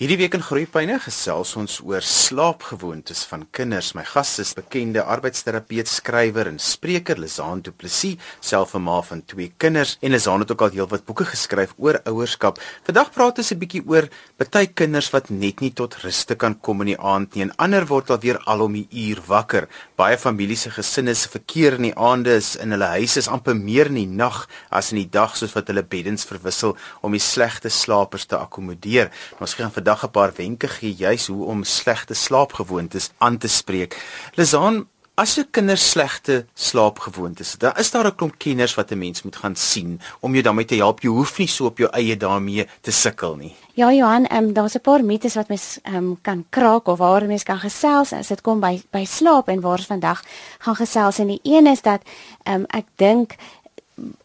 Hierdie week in Groepyne gesels ons oor slaapgewoontes van kinders. My gas is bekende arbeidsterapeut, skrywer en spreker Lizaan Du Plessis, self 'n ma van twee kinders en Lizaan het ook al heelwat boeke geskryf oor ouerskap. Vandag praat ons 'n bietjie oor baie kinders wat net nie tot ruste kan kom in die aand nie en ander word alweer al om die uur wakker. Baie families se gesinne se verkeer in die aande is in hulle huise is amper meer in die nag as in die dag soos wat hulle beddens verwissel om die slegte slapers te akkommodeer. Ons gaan vandag 'n paar wenke gee juis hoe om slegte slaapgewoontes aan te spreek. Lizaan, as jou kinders slegte slaapgewoontes het, dan is daar 'n klomp kenners wat 'n mens moet gaan sien om jou daarmee te help. Jy hoef nie so op jou eie daarmee te sukkel nie. Ja Johan, ehm um, daar's 'n paar mites wat mens ehm um, kan kraak of waar mens kan gesels as dit kom by by slaap en waar ons vandag gaan gesels en die een is dat ehm um, ek dink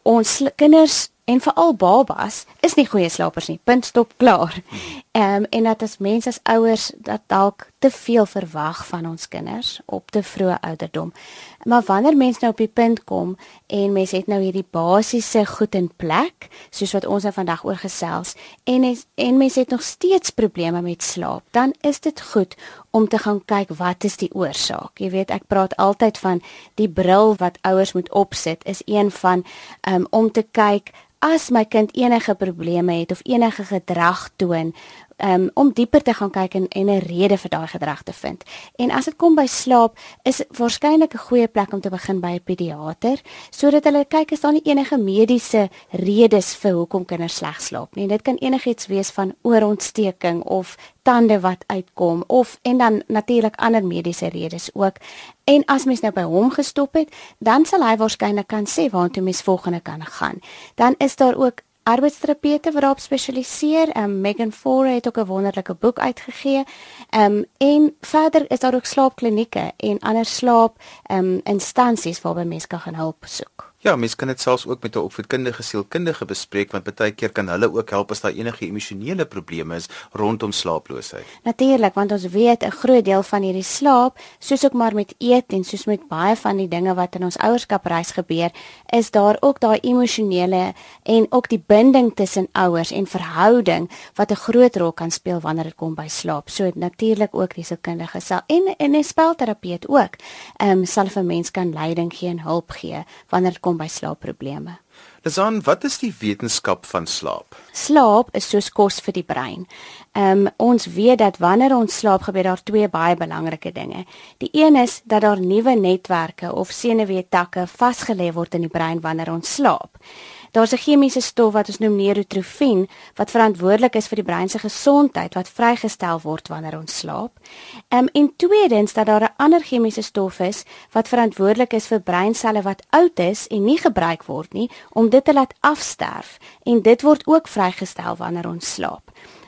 ons kinders en veral babas is nie goeie slapers nie. Punt stop klaar. Ehm um, en dat as mense as ouers dat dalk te veel verwag van ons kinders op te vroeë ouderdom. Maar wanneer mense nou op die punt kom en mense het nou hierdie basiese goed in plek, soos wat ons nou vandag oor gesels en is, en mense het nog steeds probleme met slaap, dan is dit goed om te gaan kyk wat is die oorsaak. Jy weet, ek praat altyd van die bril wat ouers moet opsit is een van um, om te kyk as my kind enige probleme het of enige gedrag toon um, om dieper te gaan kyk en en 'n rede vir daai gedrag te vind. En as dit kom by slaap, is waarskynlik 'n goeie plek om te begin by 'n pediater sodat hulle kyk is daar nie enige mediese redes vir hoekom kinders sleg slaap nie. Dit kan enigiets wees van oorontsteking of tande wat uitkom of en dan natuurlik ander mediese redes ook. En as mens nou by hom gestop het, dan sal hy waarskynlik kan sê waartoe mens volgende kan gaan. Dan is daar ook arbeidsterapeute wat daarop spesialiseer. Ehm um, Megan Fore het ook 'n wonderlike boek uitgegee. Ehm um, en verder is daar ook slaapklinieke en ander slaap ehm um, instansies waarby mense kan hulp soek. Ja, mens kan dit selfs ook met 'n opvoedkundige sielkundige bespreek want baie keer kan hulle ook help as daar enige emosionele probleme is rondom slaaploosheid. Natuurlik, want ons weet 'n groot deel van hierdie slaap, soos ook maar met eet en soos met baie van die dinge wat in ons ouerskapreis gebeur, is daar ook daai emosionele en ook die binding tussen ouers en verhouding wat 'n groot rol kan speel wanneer dit kom by slaap. So natuurlik ook die sielkundige sal en en 'n spelterapeut ook, ehm um, sal vir mense kan leiding gee en hulp gee wanneer dit kom kom by slaapprobleme. Lesan, wat is die wetenskap van slaap? Slaap is soos kos vir die brein. Ehm um, ons weet dat wanneer ons slaap gebeur daar twee baie belangrike dinge. Die een is dat daar nuwe netwerke of senuweetakke vasgelê word in die brein wanneer ons slaap. Daar's 'n chemiese stof wat ons noem neurotrofien wat verantwoordelik is vir die brein se gesondheid wat vrygestel word wanneer ons slaap. Um, en tweedens dat daar 'n ander chemiese stof is wat verantwoordelik is vir breinselle wat oud is en nie gebruik word nie om dit te laat afsterf en dit word ook vrygestel wanneer ons slaap.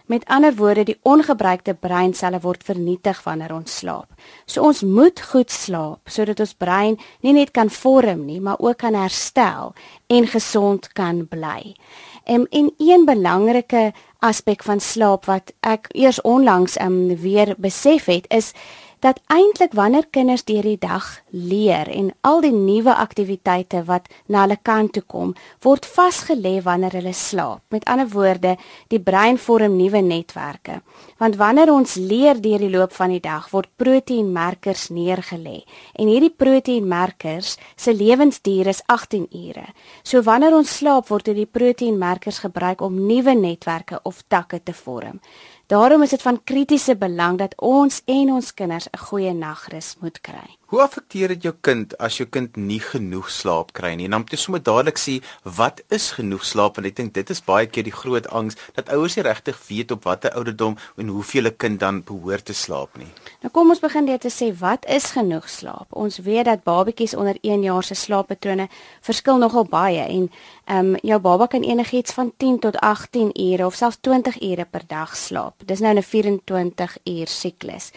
Met ander woorde, die ongebruikte breinselle word vernietig wanneer ons slaap. So ons moet goed slaap sodat ons brein nie net kan vorm nie, maar ook kan herstel en gesond kan bly. En en een belangrike aspek van slaap wat ek eers onlangs um, weer besef het is dat eintlik wanneer kinders deur die dag leer en al die nuwe aktiwiteite wat na hulle kant toe kom, word vasgelê wanneer hulle slaap. Met ander woorde, die brein vorm nuwe netwerke. Want wanneer ons leer deur die loop van die dag, word proteïenmerkers neergelê. En hierdie proteïenmerkers se lewensduur is 18 ure. So wanneer ons slaap, word hierdie proteïenmerkers gebruik om nuwe netwerke of takke te vorm. Daarom is dit van kritiese belang dat ons en ons kinders 'n goeie nagrus moet kry. Hoe affekteer dit jou kind as jou kind nie genoeg slaap kry nie? En dan moet jy sommer dadelik sê wat is genoeg slaap want ek dink dit is baie keer die groot angs dat ouers nie regtig weet op watter ouderdom en hoeveel 'n kind dan behoort te slaap nie. Nou kom ons begin deur te sê wat is genoeg slaap? Ons weet dat babatjies onder 1 jaar se slaappatrone verskil nogal baie en ehm um, jou baba kan enigiets van 10 tot 18 ure of selfs 20 ure per dag slaap. Dis nou 'n 24 uur siklus.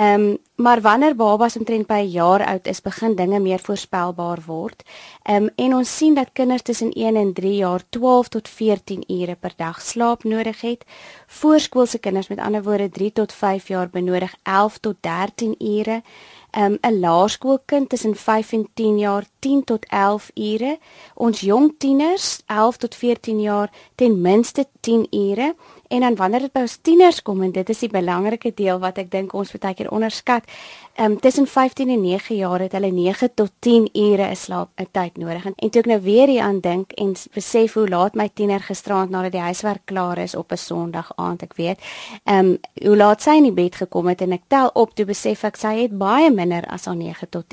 Ehm um, maar wanneer babas omtrent by 'n jaar oud is, begin dinge meer voorspelbaar word. Ehm um, en ons sien dat kinders tussen 1 en 3 jaar 12 tot 14 ure per dag slaap nodig het. Voorskoolse kinders met ander woorde 3 tot 5 jaar benodig 11 tot 13 ure. Um, 'n laerskoolkind tussen 5 en 10 jaar 10 tot 11 ure. Ons jong tieners 11 tot 14 jaar ten minste 10 ure En dan wanneer dit by ons tieners kom en dit is die belangrike deel wat ek dink ons baie keer onderskat, ehm um, tussen 15 en 9 jaar het hulle 9 tot 10 ure slaap 'n tyd nodig. En, en toe ek nou weer hier aan dink en besef hoe laat my tiener gisteraand nadat die huiswerk klaar is op 'n Sondag aand, ek weet, ehm um, hoe laat sy in die bed gekom het en ek tel op toe besef ek sy het baie minder as haar 9 tot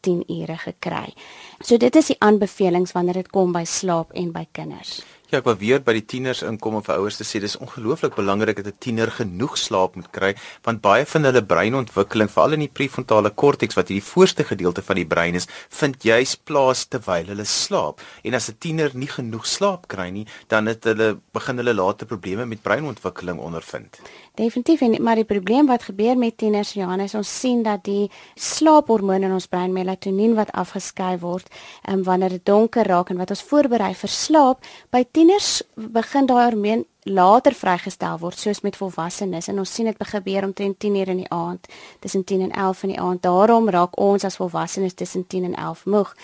10 ure gekry. So dit is die aanbevelings wanneer dit kom by slaap en by kinders. Ja, ek wil weer by die tieners inkom om vir ouers te sê dis ongelooflik belangrik dat 'n tiener genoeg slaap moet kry want baie van hulle breinontwikkeling, veral in die prefrontale korteks wat hierdie voorste gedeelte van die brein is, vind juis plaas terwyl hulle slaap. En as 'n tiener nie genoeg slaap kry nie, dan het hulle begin hulle later probleme met breinontwikkeling ondervind. Definitief en maar die probleem wat gebeur met tieners Johannes, ons sien dat die slaaphormoon in ons brein melatonien wat afgeskei word, um, wanneer dit donker raak en wat ons voorberei vir slaap, by tieners begin daai hormoon later vrygestel word soos met volwassenes. En ons sien dit gebeur omtrent 10 uur in die aand tussen 10 en 11 in die aand. Daarom raak ons as volwassenes tussen 10 en 11 moeg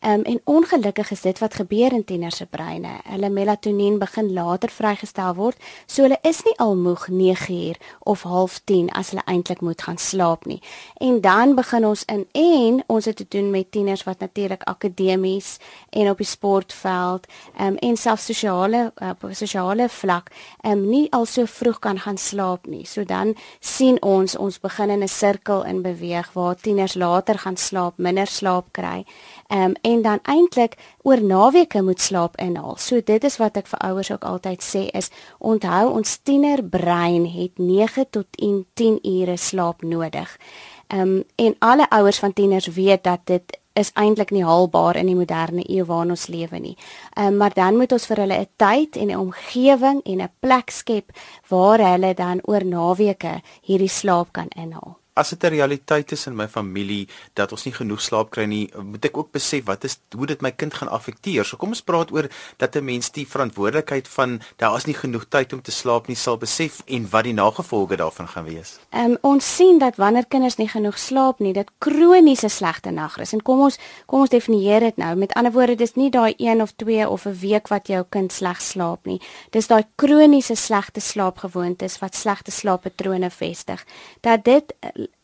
Um, en ongelukkig is dit wat gebeur in tieners se breine. Hulle melatonien begin later vrygestel word, so hulle is nie al moeg 9 uur of 09:30 as hulle eintlik moet gaan slaap nie. En dan begin ons in en ons het te doen met tieners wat natuurlik akademies en op die sportveld um, en selfs sosiale op sosiale vlak um, nie al so vroeg kan gaan slaap nie. So dan sien ons ons begin in 'n sirkel in beweeg waar tieners later gaan slaap, minder slaap kry. Um, en dan eintlik oor naweke moet slaap inhaal. So dit is wat ek vir ouers ook altyd sê is onthou ons tienerbrein het 9 tot 10, 10 ure slaap nodig. Ehm um, en alle ouers van tieners weet dat dit is eintlik nie haalbaar in die moderne eeu waarin ons lewe nie. Ehm um, maar dan moet ons vir hulle 'n tyd en 'n omgewing en 'n plek skep waar hulle dan oor naweke hierdie slaap kan inhaal as dit 'n realiteit is in my familie dat ons nie genoeg slaap kry nie, moet ek ook besef wat is hoe dit my kind gaan affekteer. So kom ons praat oor dat 'n mens die verantwoordelikheid van daar is nie genoeg tyd om te slaap nie sal besef en wat die nagevolge daarvan gaan wees. Ehm um, ons sien dat wanneer kinders nie genoeg slaap nie, dit kroniese slegte nagrus. En kom ons kom ons definieer dit nou. Met ander woorde, dis nie daai 1 of 2 of 'n week wat jou kind sleg slaap nie. Dis daai kroniese slegte slaapgewoontes wat slegte slaappatrone vestig. Dat dit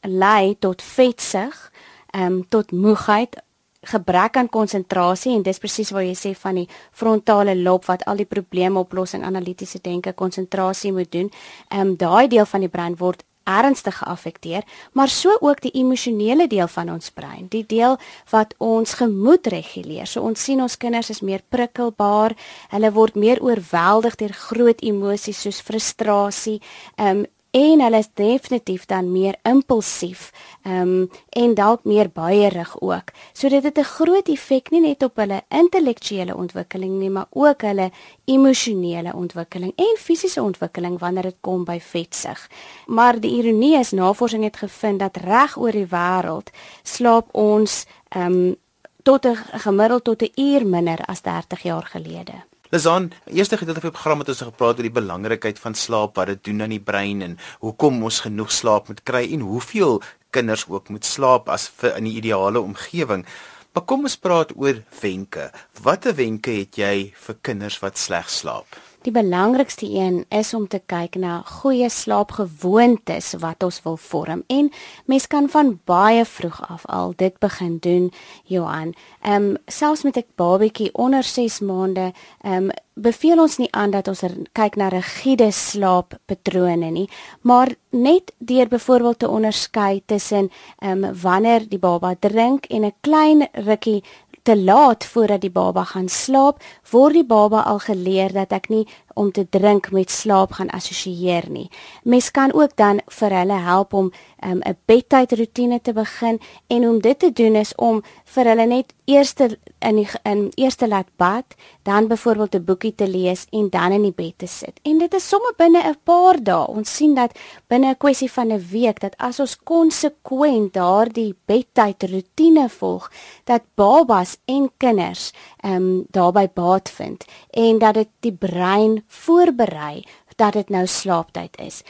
lei tot vetsig, ehm um, tot moegheid, gebrek aan konsentrasie en dis presies wat jy sê van die frontale lob wat al die probleemoplossing, analitiese denke, konsentrasie moet doen. Ehm um, daai deel van die brein word ernstig geaffekteer, maar so ook die emosionele deel van ons brein, die deel wat ons gemoed reguleer. So ons sien ons kinders is meer prikkelbaar, hulle word meer oorweldig deur groot emosies soos frustrasie, ehm um, en hulle is definitief dan meer impulsief um, en dalk meer baierig ook. So dit het 'n groot effek nie net op hulle intellektuele ontwikkeling nie, maar ook hulle emosionele ontwikkeling en fisiese ontwikkeling wanneer dit kom by vetsig. Maar die ironie is navorsing het gevind dat reg oor die wêreld slaap ons um, tot 'n gemiddeld tot 'n uur minder as 30 jaar gelede. Lizan, eerste gedeelte van die program het ons gepraat oor die belangrikheid van slaap, wat dit doen aan die brein en hoekom ons genoeg slaap moet kry en hoeveel kinders ook moet slaap as vir in die ideale omgewing. Maar kom ons praat oor wenke. Watter wenke het jy vir kinders wat sleg slaap? Die belangrikste een is om te kyk na goeie slaapgewoontes wat ons wil vorm en mens kan van baie vroeg af al dit begin doen Johan. Ehm um, selfs met 'n babatjie onder 6 maande, ehm um, beveel ons nie aan dat ons er, kyk na rigiede slaappatrone nie, maar net deur byvoorbeeld te onderskei tussen ehm um, wanneer die baba drink en 'n klein rukkie te laat voordat die baba gaan slaap, word die baba al geleer dat ek nie om te drink met slaap gaan assosieer nie. Mens kan ook dan vir hulle help om um, 'n bedtydroetine te begin en om dit te doen is om vir hulle net eers in die in eerste laat bad, dan byvoorbeeld 'n boekie te lees en dan in die bed te sit. En dit is sommer binne 'n paar dae. Ons sien dat binne 'n kwessie van 'n week dat as ons konsekwent daardie bedtydroetine volg, dat babas en kinders ehm um, daarbey baat vind en dat dit die brein voorberei dat dit nou slaaptyd is.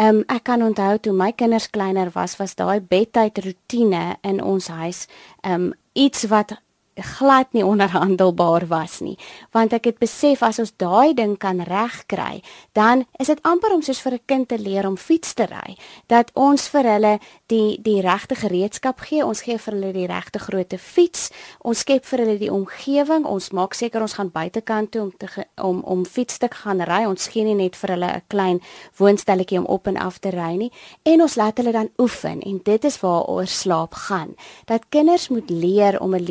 Ehm um, ek kan onthou toe my kinders kleiner was, was daai bedtyd rotine in ons huis ehm um, iets wat glad nie onderhandelbaar was nie. Want ek het besef as ons daai ding kan regkry dan is dit amper om soos vir 'n kind te leer om fiets te ry. Dat ons vir hulle die die regte gereedskap gee ons gee vir hulle die regte grootte fiets ons skep vir hulle die omgewing ons maak seker ons gaan buitekant toe om te om om fiets te gaan ry. Ons gee nie net vir hulle 'n klein woonstelletjie om op en af te ry nie. En ons laat hulle dan oefen en dit is waaroor slaap gaan. Dat kinders moet leer om 'n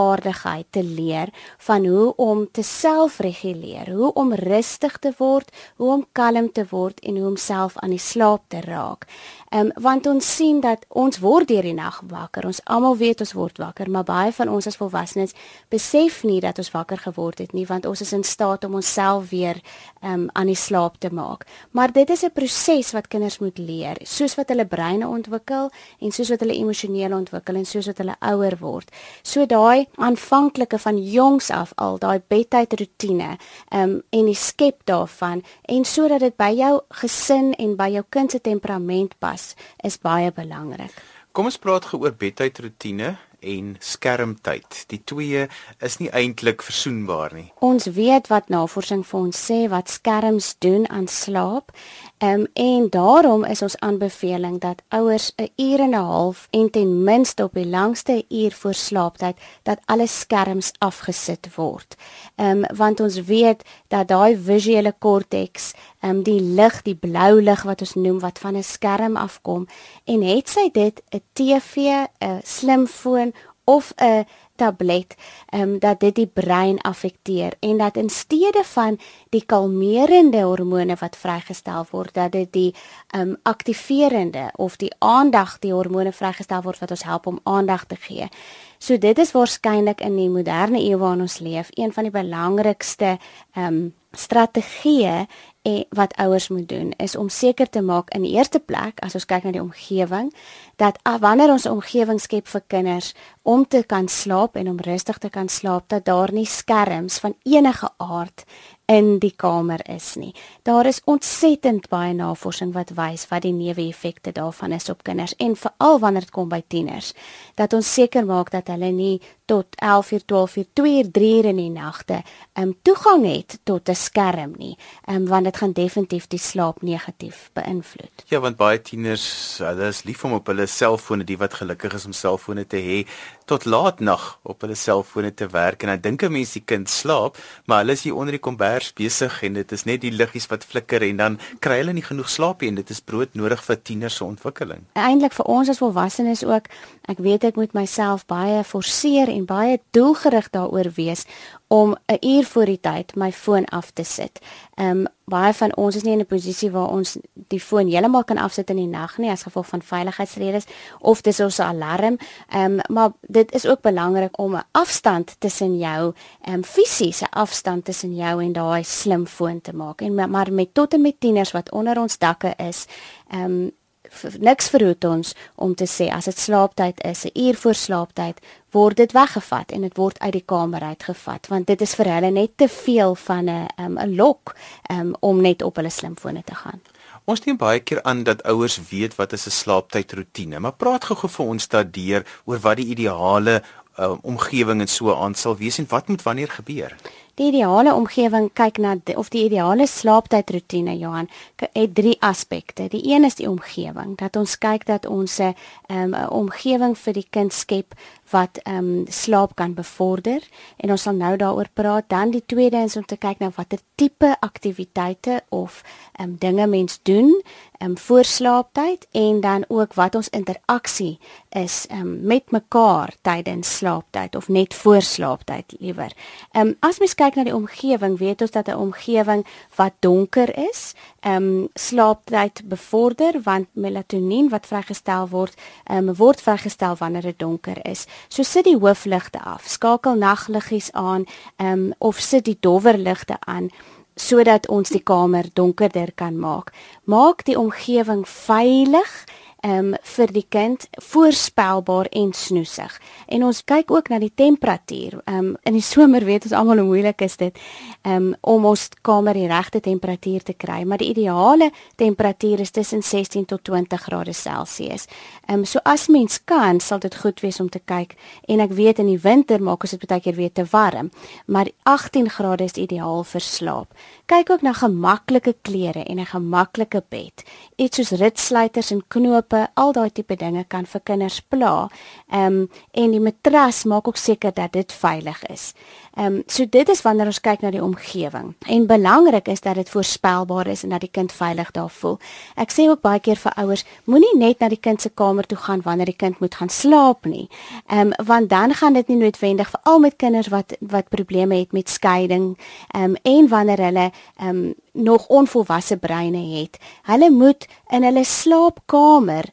lewensvaardigheid te leer van hoe om te selfreguleer, hoe om rustig te word, hoe om kalm te word en hoe om self aan die slaap te raak. Ehm um, want ons sien dat ons word deur die nag wakker. Ons almal weet ons word wakker, maar baie van ons as volwassenes besef nie dat ons wakker geword het nie, want ons is in staat om onsself weer ehm um, aan die slaap te maak. Maar dit is 'n proses wat kinders moet leer, soos wat hulle breine ontwikkel en soos wat hulle emosioneel ontwikkel en soos wat hulle ouer word. So daai aanvanklike van jongs af al daai bedtydroetine ehm um, en die skep daarvan en sodat dit by jou gesin en by jou kind se temperament pas is baie belangrik. Kom ons praat gou oor bedtydroetine en skermtyd. Die twee is nie eintlik versoenbaar nie. Ons weet wat navorsing vir ons sê wat skerms doen aan slaap Um, en daarom is ons aanbeveling dat ouers 'n uur en 'n half en ten minste op die langste uur voor slaaptyd dat alle skerms afgesit word. Ehm um, want ons weet dat daai visuele korteks, ehm um, die lig, die blou lig wat ons noem wat van 'n skerm afkom en het sy dit 'n TV, 'n slimfoon of 'n tablet ehm um, dat dit die brein affekteer en dat in steede van die kalmerende hormone wat vrygestel word dat dit die ehm um, aktiverende of die aandag die hormone vrygestel word wat ons help om aandag te gee. So dit is waarskynlik in die moderne eeu waarin ons leef een van die belangrikste ehm um, strategieë en wat ouers moet doen is om seker te maak in die eerste plek as ons kyk na die omgewing dat wanneer ons 'n omgewing skep vir kinders om te kan slaap en om rustig te kan slaap dat daar nie skerms van enige aard in die kamer is nie. Daar is ontsettend baie navorsing wat wys wat die neeweffekte daarvan is op kinders en veral wanneer dit kom by tieners dat ons seker maak dat hulle nie tot 11 uur, 12 uur, 2 uur, 3 uur in die nagte um toegang het tot 'n skerm nie. Um want dit gaan definitief die slaap negatief beïnvloed. Ja, want baie tieners, hulle is lief om op hulle selfone, die wat gelukkig is om selfone te hê, tot laat nag op hulle selfone te werk en dan dink 'n mens die kind slaap, maar hulle is hier onder die kombers besig en dit is net die liggies wat flikker en dan kry hulle nie genoeg slaap en dit is brood nodig vir tieners se ontwikkeling. Eintlik vir ons as volwassenes ook, ek weet ek moet myself baie forceer en baie doelgerig daaroor wees om 'n uur voor die tyd my foon af te sit. Ehm um, baie van ons is nie in 'n posisie waar ons die foon heeltemal kan afsit in die nag nie as gevolg van veiligheidsredes of dis ons alarm. Ehm um, maar dit is ook belangrik om 'n afstand tussen jou ehm um, fisiese afstand tussen jou en daai slimfoon te maak. En maar met tot en met tieners wat onder ons dakke is, ehm um, niks verhoed ons om te sê as dit slaaptyd is, 'n uur voor slaaptyd, word dit weggevat en dit word uit die kamer uitgevat want dit is vir hulle net te veel van 'n um, 'n lok um, om net op hulle slimfone te gaan. Ons neem baie keer aan dat ouers weet wat is 'n slaaptydroetine, maar praat gou-gou vir ons daardeur oor wat die ideale uh, omgewing en so aan sal wees en wat moet wanneer gebeur. Die ideale omgewing kyk na die, of die ideale slaaptydroetine Johan het drie aspekte. Die een is die omgewing, dat ons kyk dat ons 'n um, omgewing vir die kind skep wat ehm um, slaap kan bevorder en ons sal nou daaroor praat. Dan die tweede is om te kyk na watter tipe aktiwiteite of ehm um, dinge mens doen ehm um, voor slaaptyd en dan ook wat ons interaksie is ehm um, met mekaar tydens slaaptyd of net voor slaaptyd liewer. Ehm um, as mens kyk na die omgewing, weet ons dat 'n omgewing wat donker is, ehm um, slaaptyd bevorder want melatonien wat vrygestel word, ehm um, word vrygestel wanneer dit donker is. So sit die hoofligte af, skakel nagliggies aan, ehm um, of sit die dowwer ligte aan sodat ons die kamer donkerder kan maak. Maak die omgewing veilig um, vir die kind voorspelbaar en snoesig. En ons kyk ook na die temperatuur. Um, in die somer weet ons almal hoe moeilik is dit um, om ons kamer die regte temperatuur te kry, maar die ideale temperatuur is tussen 16 tot 20 grade Celsius. Um, so as mens kan, sal dit goed wees om te kyk en ek weet in die winter maak ons dit baie keer weer te warm, maar 18 grade is ideaal vir slaap. Kyk ook na gemaklike klere en 'n gemaklike bed. Iets soos ritsluiters en knope, al daai tipe dinge kan vir kinders pla. Ehm um, en die matras maak ook seker dat dit veilig is. Ehm um, so dit is wanneer ons kyk na die omgewing. En belangrik is dat dit voorspelbaar is en dat die kind veilig daar voel. Ek sê ook baie keer vir ouers, moenie net na die kind se kamer toe gaan wanneer die kind moet gaan slaap nie. Ehm um, want dan gaan dit nie noodwendig vir al met kinders wat wat probleme het met skeiding ehm um, en wanneer hulle ehm um, nog onvolwasse breine het. Hulle moet in hulle slaapkamer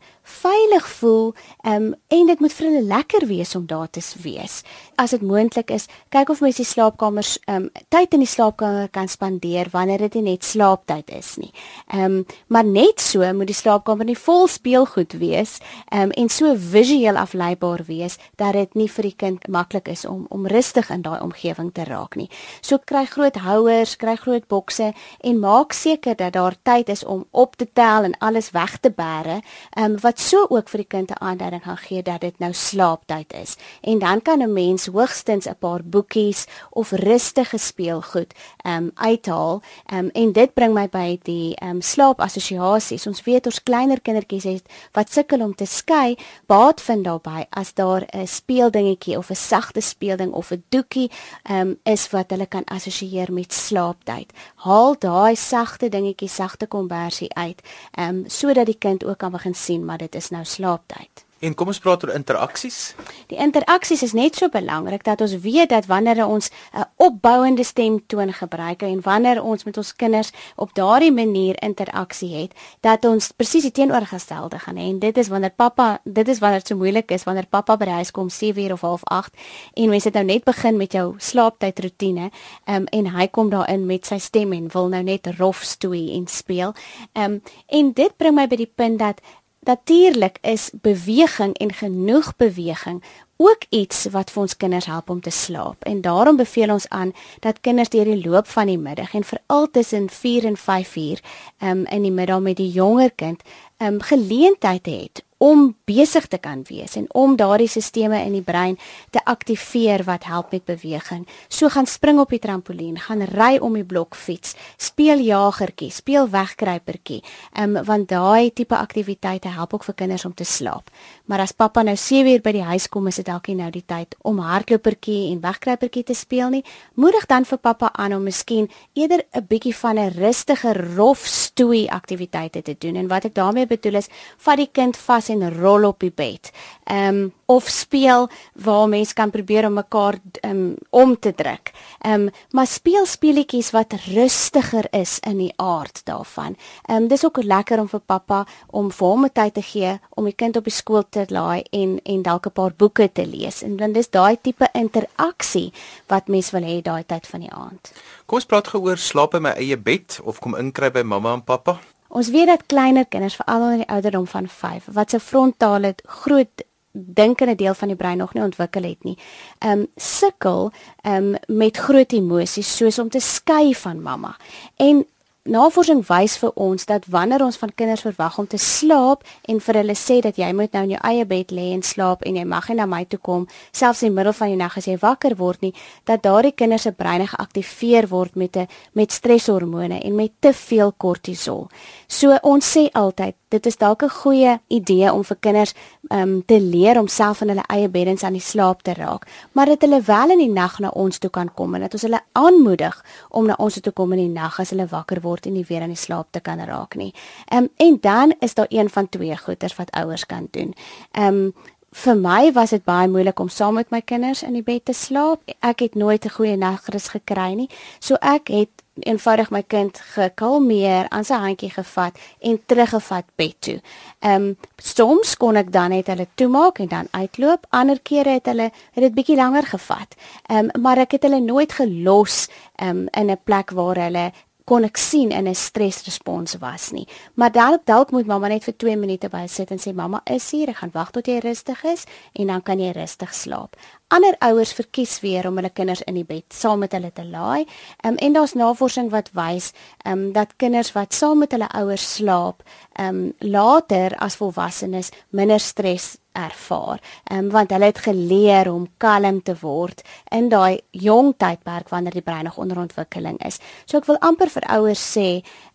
veilig voel um, en dit moet vir hulle lekker wees om daar te wees. As dit moontlik is, kyk of mens die slaapkamers um, tyd in die slaapkamer kan spandeer wanneer dit nie net slaaptyd is nie. Ehm um, maar net so moet die slaapkamer nie vol speelgoed wees um, en so visueel afleibaar wees dat dit nie vir die kind maklik is om om rustig in daai omgewing te raak nie. So kry groot houers, kry groot bokse en maak seker dat daar tyd is om op te tel en alles weg te bære, ehm um, wat so ook vir die kind 'n aanduiding gaan gee dat dit nou slaaptyd is. En dan kan 'n mens hoogstens 'n paar boekies of rustige speelgoed ehm um, uithaal. Ehm um, en dit bring my by die ehm um, slaapassosiasies. Ons weet ons kleiner kindertjies het wat sukkel om te skei, baat vind daarbey as daar 'n speeldingetjie of 'n sagte speelding of 'n doekie ehm um, is wat hulle kan assosieer met slaaptyd. Haal daai sagte dingetjie, sagte konversie uit, ehm um, sodat die kind ook kan begin sien maar dit is nou slaaptyd. En kom ons praat oor interaksies. Die interaksies is net so belangrik dat ons weet dat wanneer ons 'n opbouende stemtoon gebruik en wanneer ons met ons kinders op daardie manier interaksie het, dat ons presies die teenoorgestelde gaan hê. En dit is wanneer pappa, dit is wanneer dit so moeilik is wanneer pappa by die huis kom 7:00 of half 8 en mens het nou net begin met jou slaaptydroetine, um, en hy kom daarin met sy stem en wil nou net rof stoei en speel. Um, en dit bring my by die punt dat Natuurlik is beweging en genoeg beweging ook iets wat vir ons kinders help om te slaap. En daarom beveel ons aan dat kinders deur die loop van die middag en veral tussen 4 en 5 uur um, in die middag met die jonger kind um, geleentheid het om besig te kan wees en om daardie sisteme in die brein te aktiveer wat help met beweging. So gaan spring op die trampolien, gaan ry om die blokfiets, speel jagertjie, speel wegkruipertjie. Ehm um, want daai tipe aktiwiteite help ook vir kinders om te slaap. Maar as pappa nou 7 uur by die huis kom, is dit dalk nie nou die tyd om hardlopertjie en wegkruipertjie te speel nie. Moedig dan vir pappa aan om miskien eerder 'n bietjie van 'n rustige rof stoei aktiwiteite te doen. En wat ek daarmee bedoel is, vat die kind vas en rol op die bed. Ehm um, of speel waar mense kan probeer om mekaar um, om te druk. Ehm um, maar speel speletjies wat rustiger is in die aard daarvan. Ehm um, dis ook lekker om vir pappa om vir hom tyd te gee om die kind op die skool te laai en en dalk 'n paar boeke te lees. En dan dis daai tipe interaksie wat mens wil hê daai tyd van die aand. Kom ons praat gou oor slaap in my eie bed of kom inkry by mamma en pappa. Ons weet dat kleiner kinders veral onder die ouderdom van 5 wat se frontale groot dinkende deel van die brein nog nie ontwikkel het nie. Ehm um, sukkel ehm um, met groot emosies soos om te skei van mamma. En Navorsing wys vir ons dat wanneer ons van kinders verwag om te slaap en vir hulle sê dat jy moet nou in jou eie bed lê en slaap en jy mag nie na my toe kom selfs in die middel van die nag as jy wakker word nie, dat daardie kinders se breine geaktiveer word met 'n met streshormone en met te veel kortisol. So ons sê altyd dit is dalk 'n goeie idee om vir kinders um, te leer om self in hulle eie beddens aan die slaap te raak, maar dat hulle wel in die nag na ons toe kan kom en dat ons hulle aanmoedig om na ons toe kom in die nag as hulle wakker word en nie weer aan die slaap te kan raak nie. Ehm um, en dan is daar een van twee goeters wat ouers kan doen. Ehm um, vir my was dit baie moeilik om saam met my kinders in die bed te slaap. Ek het nooit 'n goeie nagrus gekry nie. So ek het eenvoudig my kind gekalmeer, aan sy handjie gevat en teruggevat bed toe. Ehm um, soms kon ek dan net hulle toemaak en dan uitloop. Ander kere het hulle het dit bietjie langer gevat. Ehm um, maar ek het hulle nooit gelos ehm um, in 'n plek waar hulle kon ek sien in 'n stresrespons was nie. Maar dalk dalk moet mamma net vir 2 minute by sit en sê mamma is hier, ek gaan wag tot jy rustig is en dan kan jy rustig slaap. Ander ouers verkies weer om hulle kinders in die bed saam met hulle te laai. Um, en daar's navorsing wat wys um, dat kinders wat saam met hulle ouers slaap, um, later as volwassenes minder stres ervaar. Ehm um, want hulle het geleer om kalm te word in daai jong tydperk wanneer die brein nog onder ontwikkeling is. So ek wil amper vir ouers sê,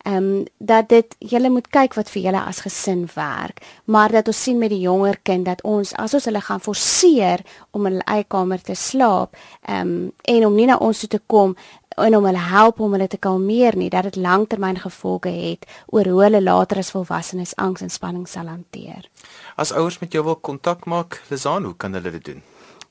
ehm um, dat dit julle moet kyk wat vir julle as gesin werk, maar dat ons sien met die jonger kind dat ons as ons hulle gaan forceer om in hulle eie kamer te slaap, ehm um, en om nie na ons toe te kom en om hulle help om hulle te kalmeer nie dat dit langtermyngevolge het oor hoe hulle later as volwassenes angs en spanning sal hanteer. As ouers met jou wil kontak maak, Lizaan, hoe kan hulle dit doen?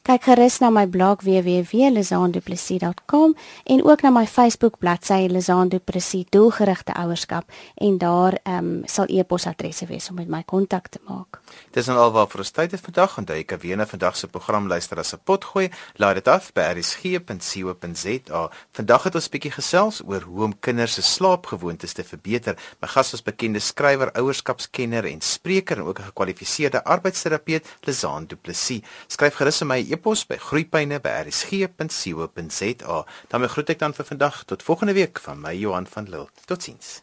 Kyk gerus na my blog www.lizaanduplessis.com en ook na my Facebook bladsy Lizaan Duplessis doelgerigte ouerskap en daar ehm um, sal e-posadresse wees om met my kontak te maak. Dis nou alwaar vir ons tyd het vandag en jy kan weer na vandag se program luister as 'n pot gooi. Laai dit af by rsg.co.za. Vandag het ons bietjie gesels oor hoe om kinders se slaapgewoontes te verbeter. My gas was bekende skrywer, ouerskapskenner en spreker en ook 'n gekwalifiseerde arbeidsterapeut, Lizaan Duplessis. Skryf gerus aan my e-pos by groeipyne@rsg.co.za. daarmee groet ek dan vir vandag tot volgende week van my Johan van Lille. Totsiens.